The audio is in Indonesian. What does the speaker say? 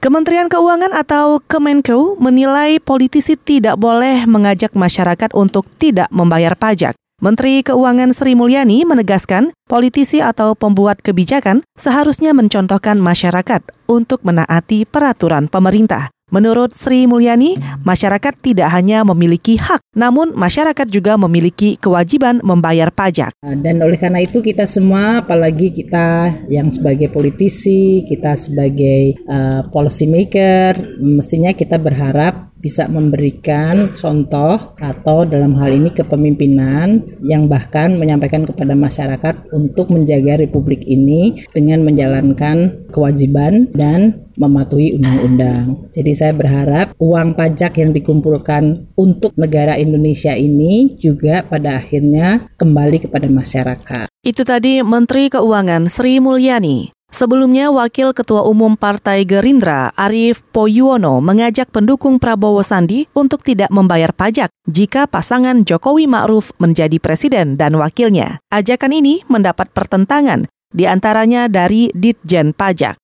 Kementerian Keuangan atau Kemenko menilai politisi tidak boleh mengajak masyarakat untuk tidak membayar pajak. Menteri Keuangan Sri Mulyani menegaskan, politisi atau pembuat kebijakan seharusnya mencontohkan masyarakat untuk menaati peraturan pemerintah. Menurut Sri Mulyani, masyarakat tidak hanya memiliki hak, namun masyarakat juga memiliki kewajiban membayar pajak. Dan oleh karena itu kita semua, apalagi kita yang sebagai politisi, kita sebagai uh, policy maker, mestinya kita berharap bisa memberikan contoh atau dalam hal ini kepemimpinan yang bahkan menyampaikan kepada masyarakat untuk menjaga republik ini dengan menjalankan kewajiban dan mematuhi undang-undang. Jadi saya berharap uang pajak yang dikumpulkan untuk negara Indonesia ini juga pada akhirnya kembali kepada masyarakat. Itu tadi Menteri Keuangan Sri Mulyani. Sebelumnya, Wakil Ketua Umum Partai Gerindra, Arief Poyuono, mengajak pendukung Prabowo Sandi untuk tidak membayar pajak jika pasangan Jokowi Ma'ruf menjadi presiden dan wakilnya. Ajakan ini mendapat pertentangan, di antaranya dari Ditjen Pajak.